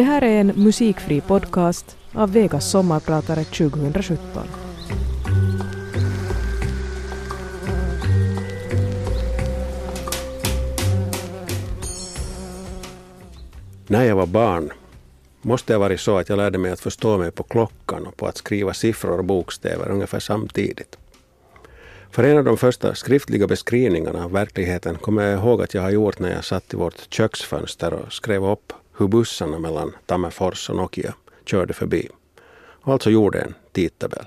Det här är en musikfri podcast av Vegas sommarpratare 2017. När jag var barn måste det ha varit så att jag lärde mig att förstå mig på klockan och på att skriva siffror och bokstäver ungefär samtidigt. För en av de första skriftliga beskrivningarna av verkligheten kommer jag ihåg att jag har gjort när jag satt i vårt köksfönster och skrev upp hur bussarna mellan Tammerfors och Nokia körde förbi. Och alltså gjorde en tidtabell.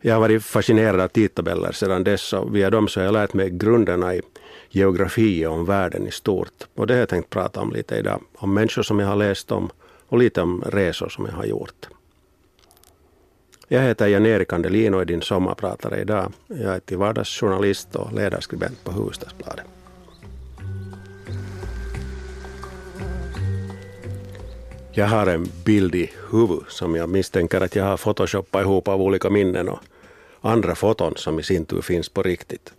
Jag har varit fascinerad av tidtabeller sedan dess och via dem så har jag lärt mig grunderna i geografi och om världen i stort. Och det har jag tänkt prata om lite idag. Om människor som jag har läst om och lite om resor som jag har gjort. Jag heter Jan-Erik Andelin och är din sommarpratare idag. Jag är till vardags journalist och ledarskribent på Hufvudstadsbladet. Jag har en bild i huvudet som jag misstänker att jag har photoshoppat ihop av olika minnen och andra foton som i sin tur finns på riktigt.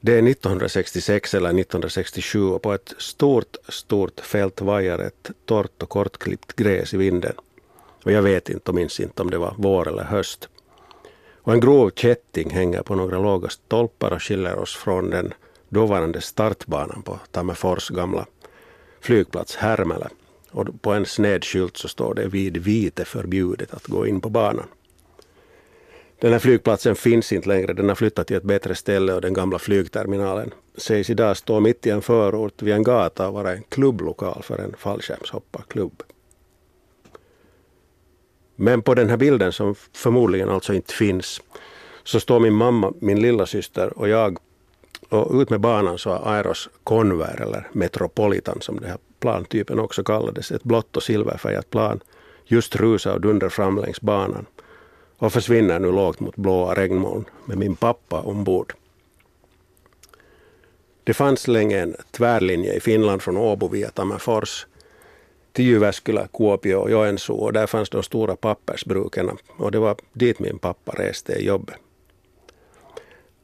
Det är 1966 eller 1967 och på ett stort, stort fält vajar ett torrt och kortklippt gräs i vinden. Och jag vet inte och minns inte om det var vår eller höst. Och en grov kätting hänger på några låga stolpar och skiljer oss från den dåvarande startbanan på Tammerfors gamla flygplats Härmälä. Och på en sned skylt så står det vid vite förbjudet att gå in på banan. Den här flygplatsen finns inte längre, den har flyttat till ett bättre ställe och den gamla flygterminalen sägs idag stå mitt i en förort vid en gata och vara en klubblokal för en fallskärmshopparklubb. Men på den här bilden som förmodligen alltså inte finns så står min mamma, min lilla syster och jag och ut med banan så har Aeros Convair eller Metropolitan som det här plantypen också kallades, ett blått och silverfärgat plan, just rusa och dundrar fram längs banan och försvinner nu lågt mot blåa regnmoln med min pappa ombord. Det fanns länge en tvärlinje i Finland från Åbo via Tammerfors till Jyväskylä, Kuopio och Joensuu och där fanns de stora pappersbruken och det var dit min pappa reste i jobbet.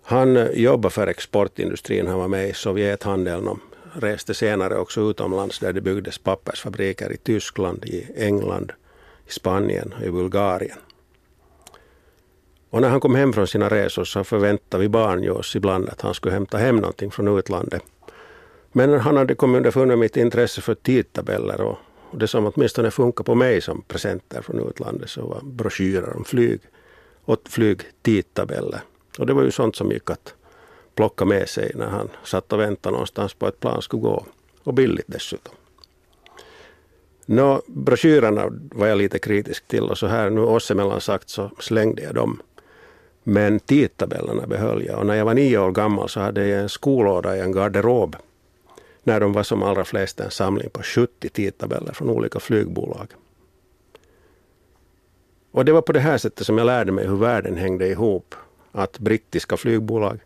Han jobbade för exportindustrin, han var med i Sovjethandeln och reste senare också utomlands där det byggdes pappersfabriker i Tyskland, i England, i Spanien och i Bulgarien. Och när han kom hem från sina resor så förväntade vi barn oss ibland att han skulle hämta hem någonting från utlandet. Men han hade kommit underfund med mitt intresse för tidtabeller och det som åtminstone funkar på mig som presenter från utlandet så var broschyrer om flyg och flygtidtabeller. Och det var ju sånt som gick att plocka med sig när han satt och väntade någonstans på att plan skulle gå. Och billigt dessutom. Nå, broschyrerna var jag lite kritisk till och så här nu oss emellan sagt så slängde jag dem. Men tidtabellerna behöll jag och när jag var nio år gammal så hade jag en skolåda i en garderob när de var som allra flest en samling på 70 tidtabeller från olika flygbolag. Och det var på det här sättet som jag lärde mig hur världen hängde ihop. Att brittiska flygbolag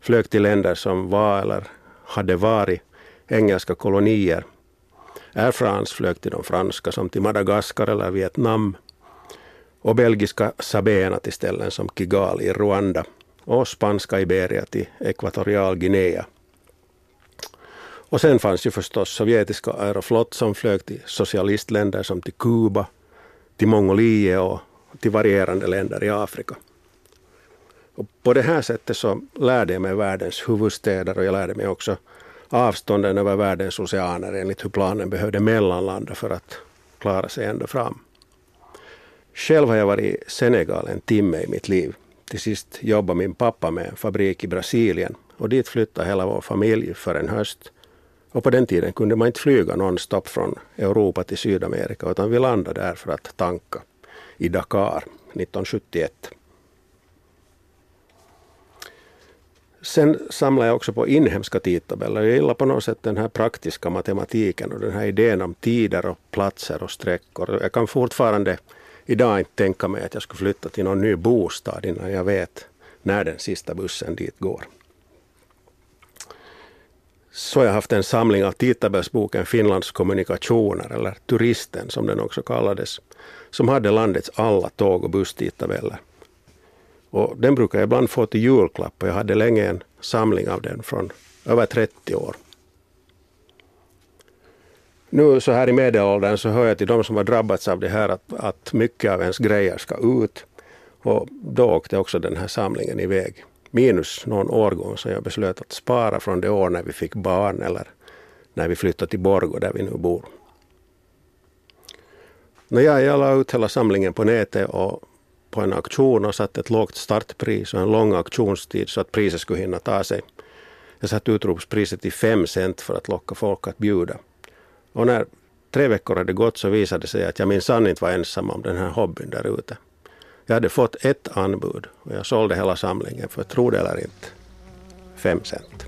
flög till länder som var eller hade varit engelska kolonier. Air France flög till de franska som till Madagaskar eller Vietnam och belgiska Sabena till ställen som Kigali i Rwanda och spanska Iberia till Ekvatorial Guinea. Och sen fanns ju förstås sovjetiska Aeroflot som flög till socialistländer som till Kuba, till Mongoliet och till varierande länder i Afrika. Och på det här sättet så lärde jag mig världens huvudstäder och jag lärde mig också avstånden över världens oceaner enligt hur planen behövde mellanlanda för att klara sig ända fram. Själv har jag varit i Senegal en timme i mitt liv. Till sist jobbade min pappa med en fabrik i Brasilien och dit flyttade hela vår familj för en höst. Och på den tiden kunde man inte flyga nonstop från Europa till Sydamerika utan vi landade där för att tanka i Dakar 1971. Sen samlar jag också på inhemska tidtabeller. Jag gillar på något sätt den här praktiska matematiken och den här idén om tider och platser och sträckor. Jag kan fortfarande idag inte tänka mig att jag skulle flytta till någon ny bostad innan jag vet när den sista bussen dit går. Så jag har haft en samling av tidtabellsboken Finlands kommunikationer, eller Turisten som den också kallades, som hade landets alla tåg och busstidtabeller. Och den brukar jag ibland få till julklapp och jag hade länge en samling av den från över 30 år. Nu så här i medelåldern så hör jag till de som har drabbats av det här att, att mycket av ens grejer ska ut. Och då åkte också den här samlingen iväg. Minus någon årgång som jag beslöt att spara från det år när vi fick barn eller när vi flyttade till Borgå där vi nu bor. När jag, jag la ut hela samlingen på nätet och på en auktion och satt ett lågt startpris och en lång auktionstid så att priset skulle hinna ta sig. Jag satte utropspriset till 5 cent för att locka folk att bjuda. Och när tre veckor hade gått så visade det sig att jag minsann inte var ensam om den här hobbyn där ute. Jag hade fått ett anbud och jag sålde hela samlingen för, tro det eller inte, 5 cent.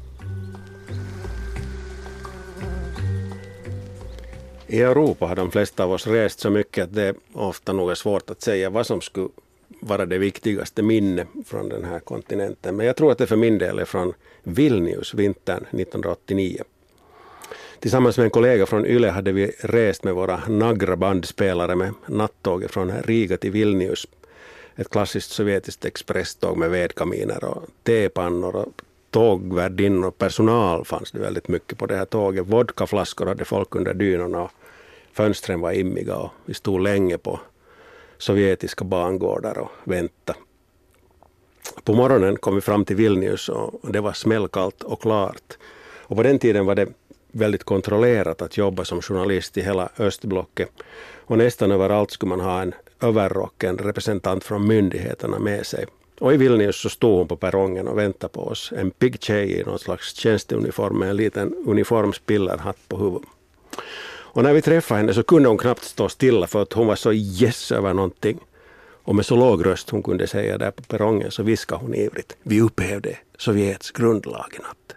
I Europa har de flesta av oss rest så mycket att det ofta nog är svårt att säga vad som skulle vara det viktigaste minne från den här kontinenten. Men jag tror att det för min del är från Vilnius vintern 1989. Tillsammans med en kollega från Yle hade vi rest med våra Nagra bandspelare med nattåget från Riga till Vilnius. Ett klassiskt sovjetiskt expresståg med vedkaminer och tepannor och tågvärdinnor och personal fanns det väldigt mycket på det här tåget. Vodkaflaskor hade folk under dynorna och fönstren var immiga och vi stod länge på sovjetiska bangårdar och vänta. På morgonen kom vi fram till Vilnius och det var smällkallt och klart. Och på den tiden var det väldigt kontrollerat att jobba som journalist i hela östblocket. Och nästan överallt skulle man ha en överrock, en representant från myndigheterna med sig. Och i Vilnius så stod hon på perrongen och väntade på oss. En pigg tjej i någon slags tjänsteuniform med en liten uniformspillerhatt på huvudet. Och när vi träffade henne så kunde hon knappt stå stilla för att hon var så yes över någonting. Och med så låg röst hon kunde säga där på perrongen så viskade hon ivrigt. Vi upphävde Sovjets grundlag i natt.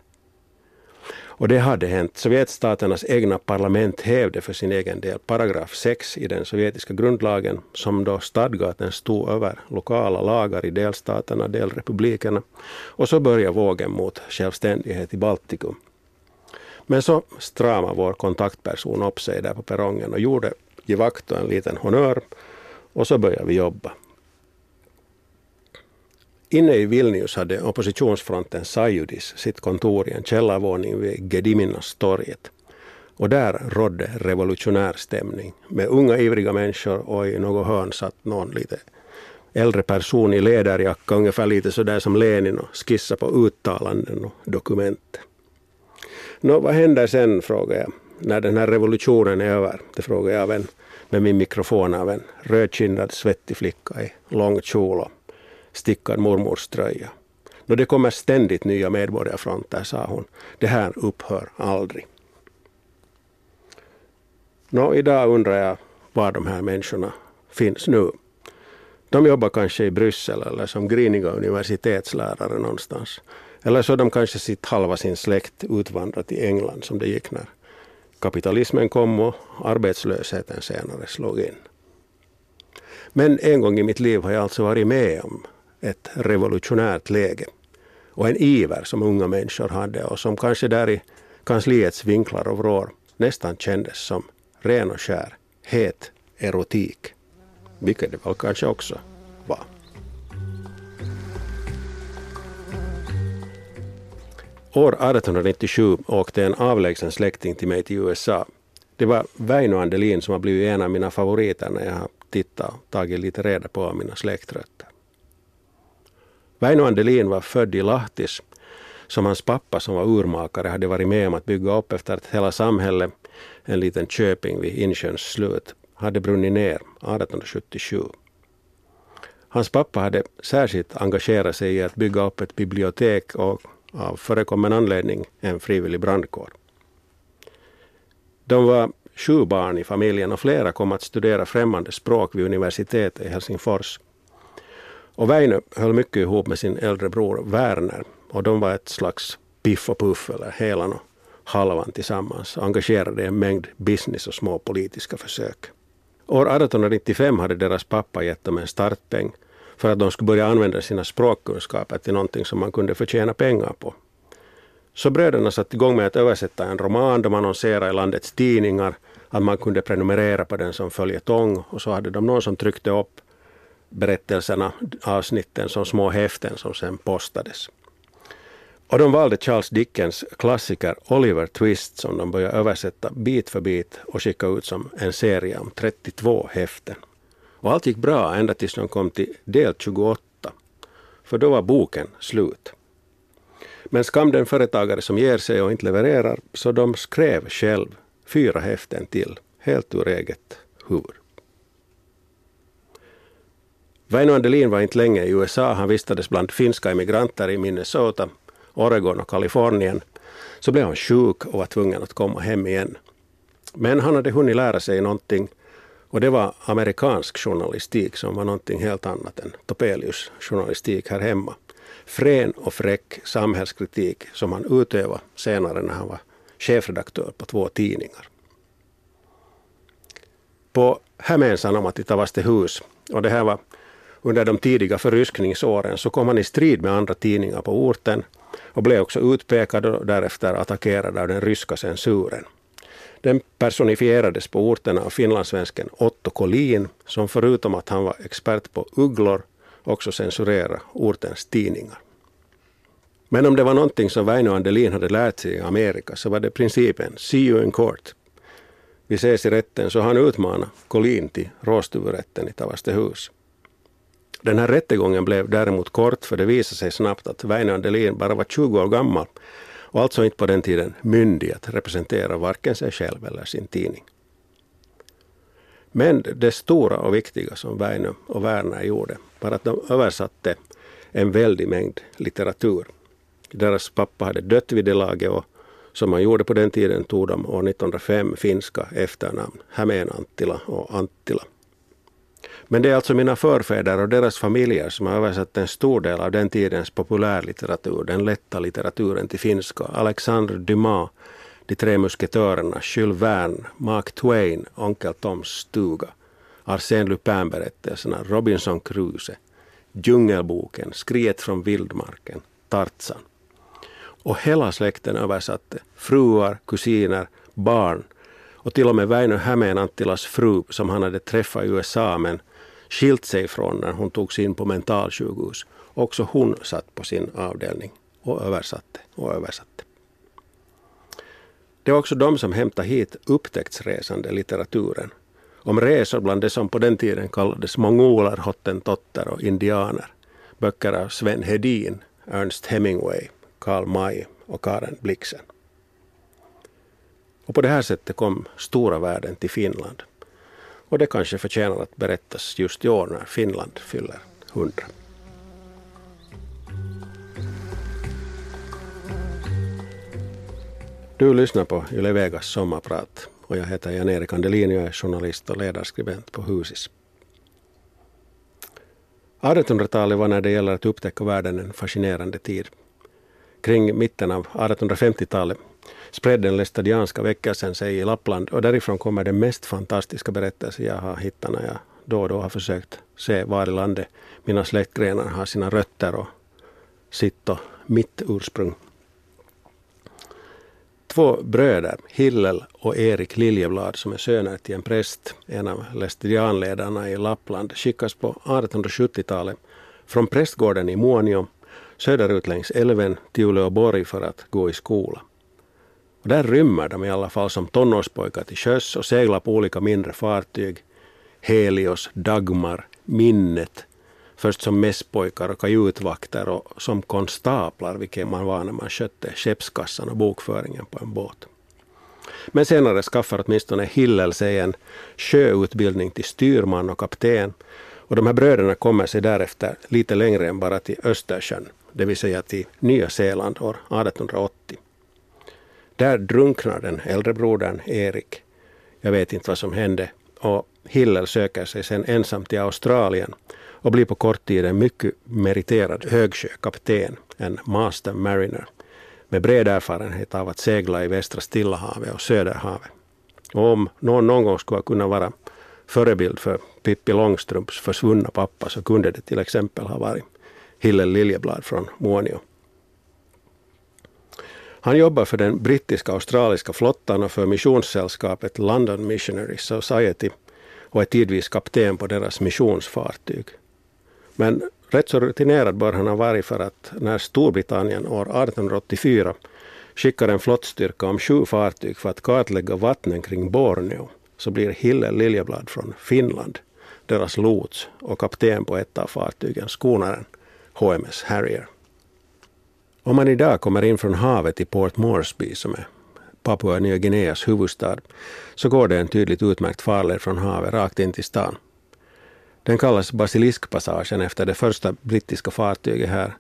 Och det hade hänt. Sovjetstaternas egna parlament hävde för sin egen del paragraf 6 i den sovjetiska grundlagen som då stadgade att den stod över lokala lagar i delstaterna, delrepublikerna. Och så började vågen mot självständighet i Baltikum. Men så stramade vår kontaktperson upp sig där på perrongen och gjorde Givakto en liten honör och så började vi jobba. Inne i Vilnius hade oppositionsfronten Sajudis sitt kontor i en källarvåning vid Gediminas-torget. Och där rådde revolutionär stämning med unga ivriga människor och i något hörn satt någon lite äldre person i läderjacka, ungefär lite sådär som Lenin och skissa på uttalanden och dokument. Nå, vad händer sen, frågar jag, när den här revolutionen är över? Det frågar jag av en, med min mikrofon av en rödkindad svettig flicka i lång kjol och stickad mormors tröja. Nå, det kommer ständigt nya medborgarfronter, sa hon. Det här upphör aldrig. Nå, idag undrar jag var de här människorna finns nu. De jobbar kanske i Bryssel eller som griniga universitetslärare någonstans. Eller så de kanske sitt halva sin släkt utvandrat till England som det gick när kapitalismen kom och arbetslösheten senare slog in. Men en gång i mitt liv har jag alltså varit med om ett revolutionärt läge och en iver som unga människor hade och som kanske där i kansliets vinklar och vrår nästan kändes som ren och skär, het erotik. Vilket det väl kanske också År 1897 åkte en avlägsen släkting till mig till USA. Det var Väinö Andelin som har blivit en av mina favoriter när jag har tittat och tagit lite reda på mina släktrötter. Väinö Andelin var född i Lahtis som hans pappa som var urmakare hade varit med om att bygga upp efter att hela samhället, en liten köping vid insjöns slut, hade brunnit ner 1877. Hans pappa hade särskilt engagerat sig i att bygga upp ett bibliotek och av förekommen anledning en frivillig brandkår. De var sju barn i familjen och flera kom att studera främmande språk vid universitetet i Helsingfors. Och Väinö höll mycket ihop med sin äldre bror Werner och de var ett slags piff och puff eller helan och halvan tillsammans engagerade i en mängd business och små politiska försök. År 1895 hade deras pappa gett dem en startpeng för att de skulle börja använda sina språkkunskaper till någonting som man kunde förtjäna pengar på. Så bröderna satte igång med att översätta en roman. De annonserade i landets tidningar att man kunde prenumerera på den som följetong och så hade de någon som tryckte upp berättelserna, avsnitten som små häften som sen postades. Och de valde Charles Dickens klassiker Oliver Twist som de började översätta bit för bit och skicka ut som en serie om 32 häften. Och allt gick bra ända tills de kom till del 28. För då var boken slut. Men skam den företagare som ger sig och inte levererar, så de skrev själv fyra häften till, helt ur eget huvud. Väinö Andelin var inte länge i USA. Han vistades bland finska emigranter i Minnesota, Oregon och Kalifornien. Så blev han sjuk och var tvungen att komma hem igen. Men han hade hunnit lära sig någonting och det var amerikansk journalistik som var någonting helt annat än Topelius journalistik här hemma. Frän och fräck samhällskritik som han utövade senare när han var chefredaktör på två tidningar. På Hämeen att i Tavastehus, och det här var under de tidiga förryskningsåren, så kom han i strid med andra tidningar på orten och blev också utpekad och därefter attackerad av den ryska censuren. Den personifierades på orten av finlandssvensken Otto Collin som förutom att han var expert på ugglor också censurerade ortens tidningar. Men om det var någonting som Väinö Andelin hade lärt sig i Amerika så var det principen see you in court. Vi ses i rätten så han utmanade Collin till råstuvrätten i Tavastehus. Den här rättegången blev däremot kort för det visade sig snabbt att Väinö Andelin bara var 20 år gammal och alltså inte på den tiden myndig att representera varken sig själv eller sin tidning. Men det stora och viktiga som Väinö och Werner gjorde var att de översatte en väldig mängd litteratur. Deras pappa hade dött vid det laget och som man gjorde på den tiden tog de år 1905 finska efternamn Hämeen Anttila och Anttila. Men det är alltså mina förfäder och deras familjer som har översatt en stor del av den tidens populärlitteratur, den lätta litteraturen till finska. Alexandre Dumas, De tre musketörerna, Jules Verne, Mark Twain, Onkel Toms stuga, Arsène Lupin-berättelserna, Robinson Crusoe, Djungelboken, Skriet från vildmarken, Tarzan. Och hela släkten översatte, fruar, kusiner, barn och till och med Väinö Hämeen Anttilas fru som han hade träffat i USA men skilt sig från när hon togs in på mentalsjukhus. Också hon satt på sin avdelning och översatte och översatte. Det var också de som hämtade hit upptäcktsresande litteraturen. Om resor bland det som på den tiden kallades mongoler, hottentotter och indianer. Böcker av Sven Hedin, Ernst Hemingway, Karl May och Karen Blixen. Och på det här sättet kom stora värden till Finland. Och det kanske förtjänar att berättas just i år när Finland fyller 100. Du lyssnar på Yle Vegas sommarprat och jag heter Jan-Erik Andelin och är journalist och ledarskribent på Husis. 1800-talet var när det gäller att upptäcka världen en fascinerande tid. Kring mitten av 1850-talet spred den lästadianska väckelsen sig i Lappland och därifrån kommer den mest fantastiska berättelse jag har hittat när jag då och då har försökt se var i landet mina släktgrenar har sina rötter och sitt och mitt ursprung. Två bröder, Hillel och Erik Liljeblad, som är söner till en präst, en av lästadianledarna i Lappland, skickas på 1870-talet från prästgården i Muonio söderut längs älven till Uleåborg för att gå i skola. Och där rymmer de i alla fall som tonårspojkar till sjöss och seglar på olika mindre fartyg. Helios, Dagmar, Minnet. Först som mässpojkar och kajutvakter och som konstaplar, vilket man var när man skötte skeppskassan och bokföringen på en båt. Men senare skaffar åtminstone Hillel sig en sjöutbildning till styrman och kapten. Och de här bröderna kommer sig därefter lite längre än bara till Östersjön, det vill säga till Nya Zeeland år 1880. Där drunknar den äldre brodern Erik. Jag vet inte vad som hände. Och Hillel söker sig sen ensam till Australien och blir på kort tid en mycket meriterad högsjökapten, en master mariner, med bred erfarenhet av att segla i västra Stilla havet och Söderhavet. Och om någon någon gång skulle kunna vara förebild för Pippi Långstrumps försvunna pappa så kunde det till exempel ha varit Hillel Liljeblad från Muonio. Han jobbar för den brittiska australiska flottan och för missionssällskapet London Missionary Society och är tidvis kapten på deras missionsfartyg. Men rätt så rutinerad bör han ha varit för att när Storbritannien år 1884 skickar en flottstyrka om sju fartyg för att kartlägga vattnen kring Borneo så blir Hille Liljeblad från Finland deras lots och kapten på ett av fartygen, skonaren HMS Harrier. Om man idag kommer in från havet i Port Moresby som är Papua Nya Guineas huvudstad så går det en tydligt utmärkt farled från havet rakt in till stan. Den kallas Basiliskpassagen efter det första brittiska fartyget här,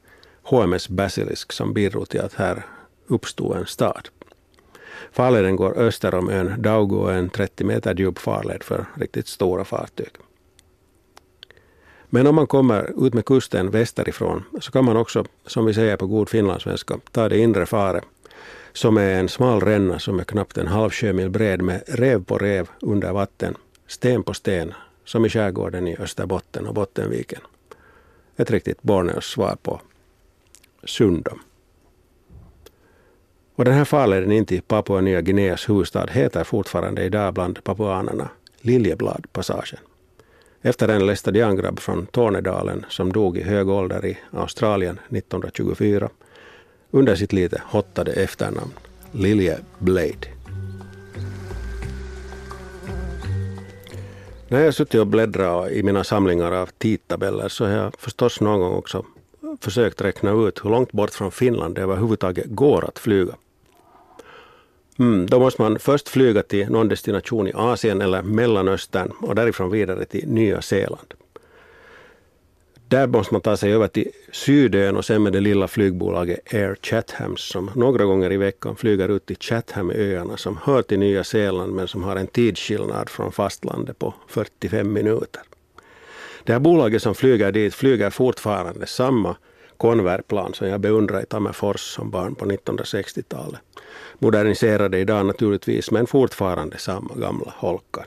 HMS Basilisk, som bidrog till att här uppstod en stad. Farleden går öster om ön Daugo och en 30 meter djup farled för riktigt stora fartyg. Men om man kommer ut med kusten västerifrån så kan man också, som vi säger på god finlandssvenska, ta det inre fare som är en smal ränna som är knappt en halv sjömil bred med rev på rev under vatten, sten på sten, som i skärgården i Österbotten och Bottenviken. Ett riktigt Borneos svar på Sundom. Och den här farleden in till Papua Nya Guineas huvudstad heter fortfarande idag bland papuanerna Liljebladpassagen. Efter en lästadiangrabb från Tornedalen som dog i hög ålder i Australien 1924 under sitt lite hottade efternamn Lilje Blade. När jag suttit och bläddrat i mina samlingar av tidtabeller så har jag förstås någon gång också försökt räkna ut hur långt bort från Finland det överhuvudtaget går att flyga. Mm, då måste man först flyga till någon destination i Asien eller Mellanöstern och därifrån vidare till Nya Zeeland. Där måste man ta sig över till Sydön och sen med det lilla flygbolaget Air Chatham som några gånger i veckan flyger ut till Chathamöarna som hör till Nya Zeeland men som har en tidsskillnad från fastlandet på 45 minuter. Det här bolaget som flyger dit flyger fortfarande samma konvertplan som jag beundrade i Tammerfors som barn på 1960-talet. Moderniserade idag naturligtvis, men fortfarande samma gamla holkar.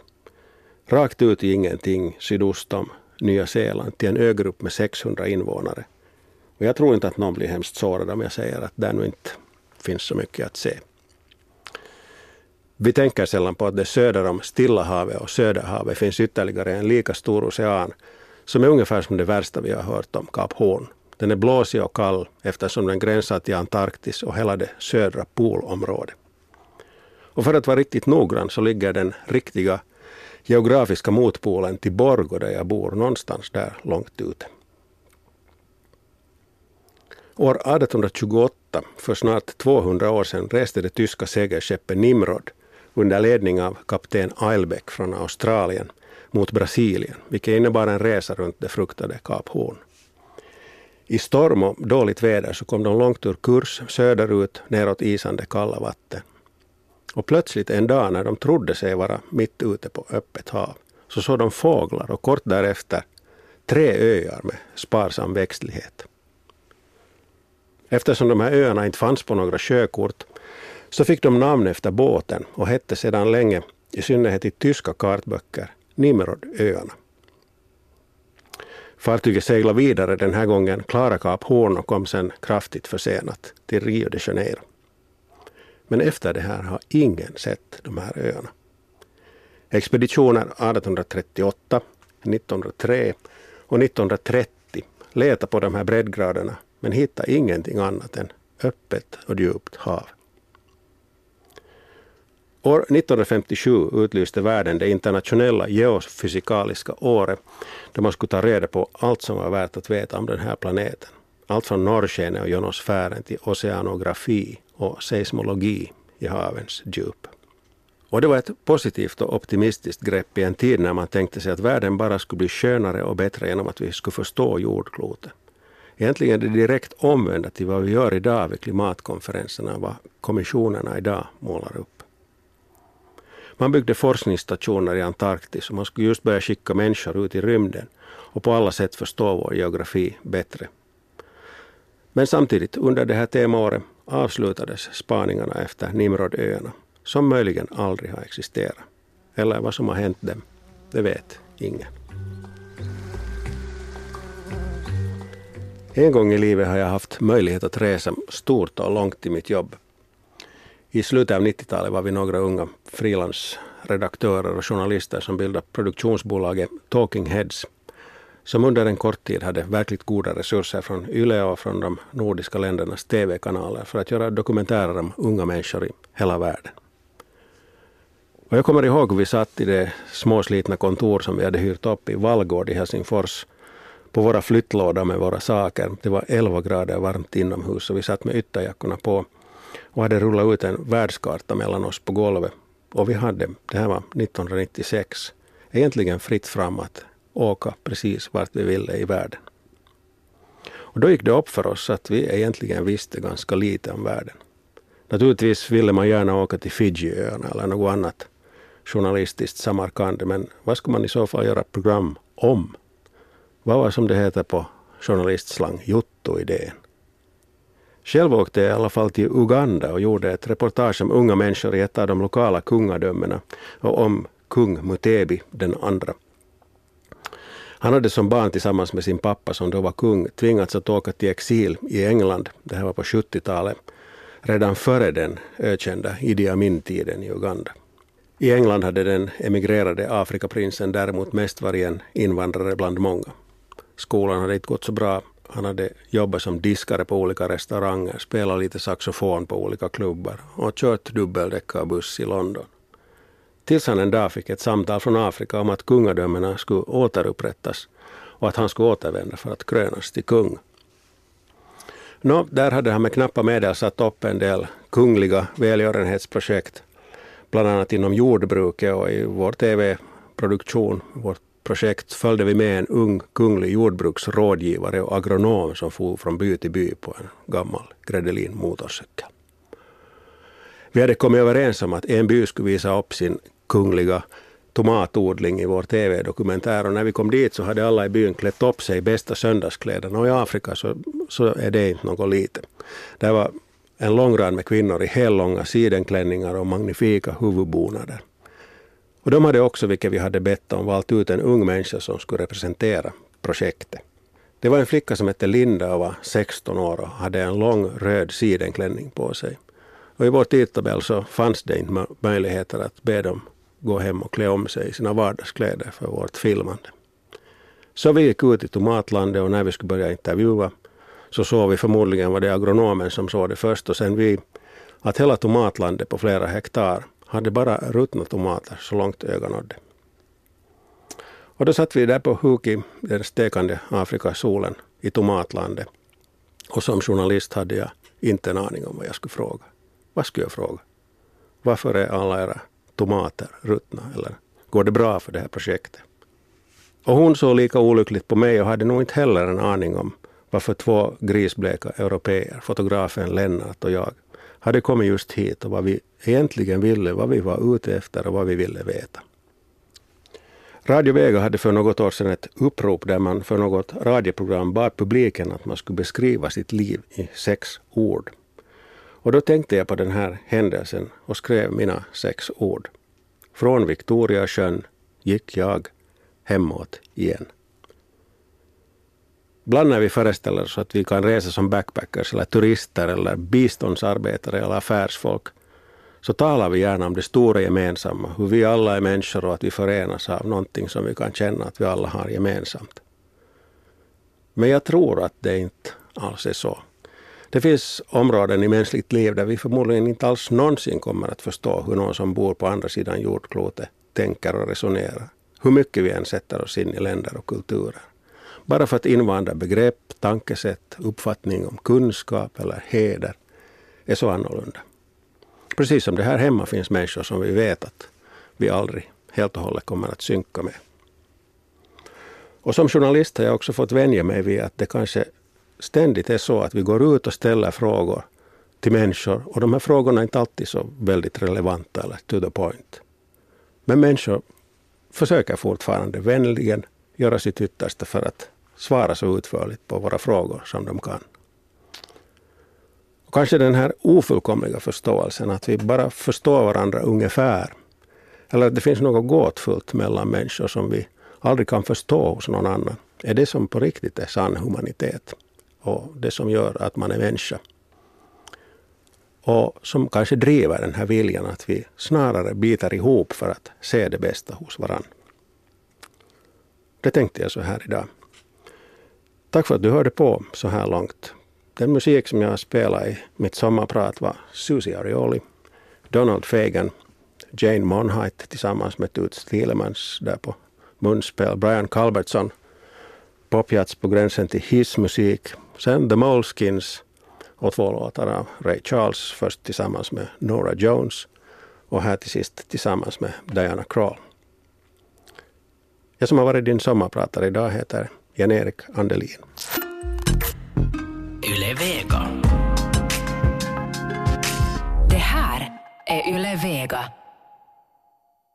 Rakt ut i ingenting sydost om Nya Zeeland till en ögrupp med 600 invånare. Och jag tror inte att någon blir hemskt sårad om jag säger att där nu inte finns så mycket att se. Vi tänker sällan på att det söder om Stilla havet och Söderhavet finns ytterligare en lika stor ocean som är ungefär som det värsta vi har hört om, Kap Horn. Den är blåsig och kall eftersom den gränsar till Antarktis och hela det södra polområdet. Och för att vara riktigt noggrann så ligger den riktiga geografiska motpolen till Borgo där jag bor, någonstans där långt ute. År 1828, för snart 200 år sedan, reste det tyska segerskeppet Nimrod under ledning av kapten Eilbeck från Australien mot Brasilien, vilket innebar en resa runt det fruktade Kap Horn. I storm och dåligt väder så kom de långt ur kurs söderut neråt isande kalla vatten. Och plötsligt en dag när de trodde sig vara mitt ute på öppet hav så såg de fåglar och kort därefter tre öar med sparsam växtlighet. Eftersom de här öarna inte fanns på några sjökort så fick de namn efter båten och hette sedan länge, i synnerhet i tyska kartböcker, Nimrodöarna. Fartyget seglade vidare den här gången Klara Kap Horn och kom sen kraftigt försenat till Rio de Janeiro. Men efter det här har ingen sett de här öarna. Expeditioner 1838, 1903 och 1930 letade på de här breddgraderna men hittade ingenting annat än öppet och djupt hav. År 1957 utlyste världen det internationella geofysikaliska året då man skulle ta reda på allt som var värt att veta om den här planeten. Allt från norrskenet och jonosfären till oceanografi och seismologi i havens djup. Och det var ett positivt och optimistiskt grepp i en tid när man tänkte sig att världen bara skulle bli skönare och bättre genom att vi skulle förstå jordklotet. Egentligen är det direkt omvända till vad vi gör idag vid klimatkonferenserna, vad kommissionerna idag målar upp. Man byggde forskningsstationer i Antarktis och man skulle just börja skicka människor ut i rymden och på alla sätt förstå vår geografi bättre. Men samtidigt under det här temaåret avslutades spaningarna efter Nimrodöarna som möjligen aldrig har existerat. Eller vad som har hänt dem, det vet ingen. En gång i livet har jag haft möjlighet att resa stort och långt i mitt jobb. I slutet av 90-talet var vi några unga frilansredaktörer och journalister som bildade produktionsbolaget Talking Heads som under en kort tid hade verkligt goda resurser från YLE och från de nordiska ländernas TV-kanaler för att göra dokumentärer om unga människor i hela världen. Och jag kommer ihåg hur vi satt i det småslitna kontor som vi hade hyrt upp i Vallgård i Helsingfors på våra flyttlådor med våra saker. Det var 11 grader varmt inomhus och vi satt med ytterjackorna på och hade rullat ut en världskarta mellan oss på golvet. Och vi hade, det här var 1996, egentligen fritt fram att åka precis vart vi ville i världen. Och då gick det upp för oss att vi egentligen visste ganska lite om världen. Naturligtvis ville man gärna åka till Fijiöarna eller något annat journalistiskt Samarkand, men vad skulle man i så fall göra program om? Vad var som det heter på journalistslang, jotto-idén? Själv åkte jag i alla fall till Uganda och gjorde ett reportage om unga människor i ett av de lokala kungadömena och om kung Mutebi den andra. Han hade som barn tillsammans med sin pappa som då var kung tvingats att åka till exil i England. Det här var på 70-talet. Redan före den ökända Idi Amin-tiden i Uganda. I England hade den emigrerade Afrikaprinsen däremot mest varit en invandrare bland många. Skolan hade inte gått så bra. Han hade jobbat som diskare på olika restauranger, spelat lite saxofon på olika klubbar och kört dubbeldäckarbuss i London. Tills han en dag fick ett samtal från Afrika om att kungadömena skulle återupprättas och att han skulle återvända för att krönas till kung. Nå, där hade han med knappa medel satt upp en del kungliga välgörenhetsprojekt, bland annat inom jordbruket och i vår tv-produktion, vårt projekt, följde vi med en ung kunglig jordbruksrådgivare och agronom som for från by till by på en gammal Gredelin motorcykel. Vi hade kommit överens om att en by skulle visa upp sin kungliga tomatodling i vår tv-dokumentär och när vi kom dit så hade alla i byn klätt upp sig i bästa söndagskläderna och i Afrika så, så är det inte något lite. Det var en lång rad med kvinnor i hellånga sidenklänningar och magnifika huvudbonader. Och de hade också, vilket vi hade bett om, valt ut en ung människa som skulle representera projektet. Det var en flicka som hette Linda och var 16 år och hade en lång röd sidenklänning på sig. Och i vår tidtabell så fanns det inte möjligheter att be dem gå hem och klä om sig i sina vardagskläder för vårt filmande. Så vi gick ut i tomatlandet och när vi skulle börja intervjua så såg vi förmodligen var det agronomen som såg det först och sen vi att hela tomatlandet på flera hektar hade bara ruttna tomater så långt ögat nådde. Och då satt vi där på huk i den stekande Afrikasolen i tomatlandet. Och som journalist hade jag inte en aning om vad jag skulle fråga. Vad skulle jag fråga? Varför är alla era tomater ruttna? Eller går det bra för det här projektet? Och hon såg lika olyckligt på mig och hade nog inte heller en aning om varför två grisbleka europeer, fotografen Lennart och jag, hade kommit just hit och vad vi egentligen ville, vad vi var ute efter och vad vi ville veta. Radio Vega hade för något år sedan ett upprop där man för något radioprogram bad publiken att man skulle beskriva sitt liv i sex ord. Och då tänkte jag på den här händelsen och skrev mina sex ord. Från Victoriasjön gick jag hemåt igen. Ibland när vi föreställer oss att vi kan resa som backpackers eller turister eller biståndsarbetare eller affärsfolk så talar vi gärna om det stora gemensamma, hur vi alla är människor och att vi förenas av någonting som vi kan känna att vi alla har gemensamt. Men jag tror att det inte alls är så. Det finns områden i mänskligt liv där vi förmodligen inte alls någonsin kommer att förstå hur någon som bor på andra sidan jordklotet tänker och resonerar. Hur mycket vi än sätter oss in i länder och kulturer. Bara för att invanda begrepp, tankesätt, uppfattning om kunskap eller heder är så annorlunda. Precis som det här hemma finns människor som vi vet att vi aldrig helt och hållet kommer att synka med. Och som journalist har jag också fått vänja mig vid att det kanske ständigt är så att vi går ut och ställer frågor till människor och de här frågorna är inte alltid så väldigt relevanta eller to the point. Men människor försöker fortfarande vänligen göra sitt yttersta för att svara så utförligt på våra frågor som de kan. Och kanske den här ofullkomliga förståelsen, att vi bara förstår varandra ungefär. Eller att det finns något gåtfullt mellan människor som vi aldrig kan förstå hos någon annan. Är det som på riktigt är sann humanitet. Och det som gör att man är människa. Och som kanske driver den här viljan att vi snarare biter ihop för att se det bästa hos varandra. Det tänkte jag så här idag. Tack för att du hörde på så här långt. Den musik som jag spelade i mitt sommarprat var Susie Arioli, Donald Fagan, Jane Monheit tillsammans med Toots Thielemans där på munspel, Brian Calbertson, popjazz på gränsen till hissmusik, sen The Moleskins och två låtar av Ray Charles, först tillsammans med Nora Jones och här till sist tillsammans med Diana Krall. Jag som har varit din sommarpratare idag heter Jan-Erik Andelin. Yle Vega. Det här är Yle Vega.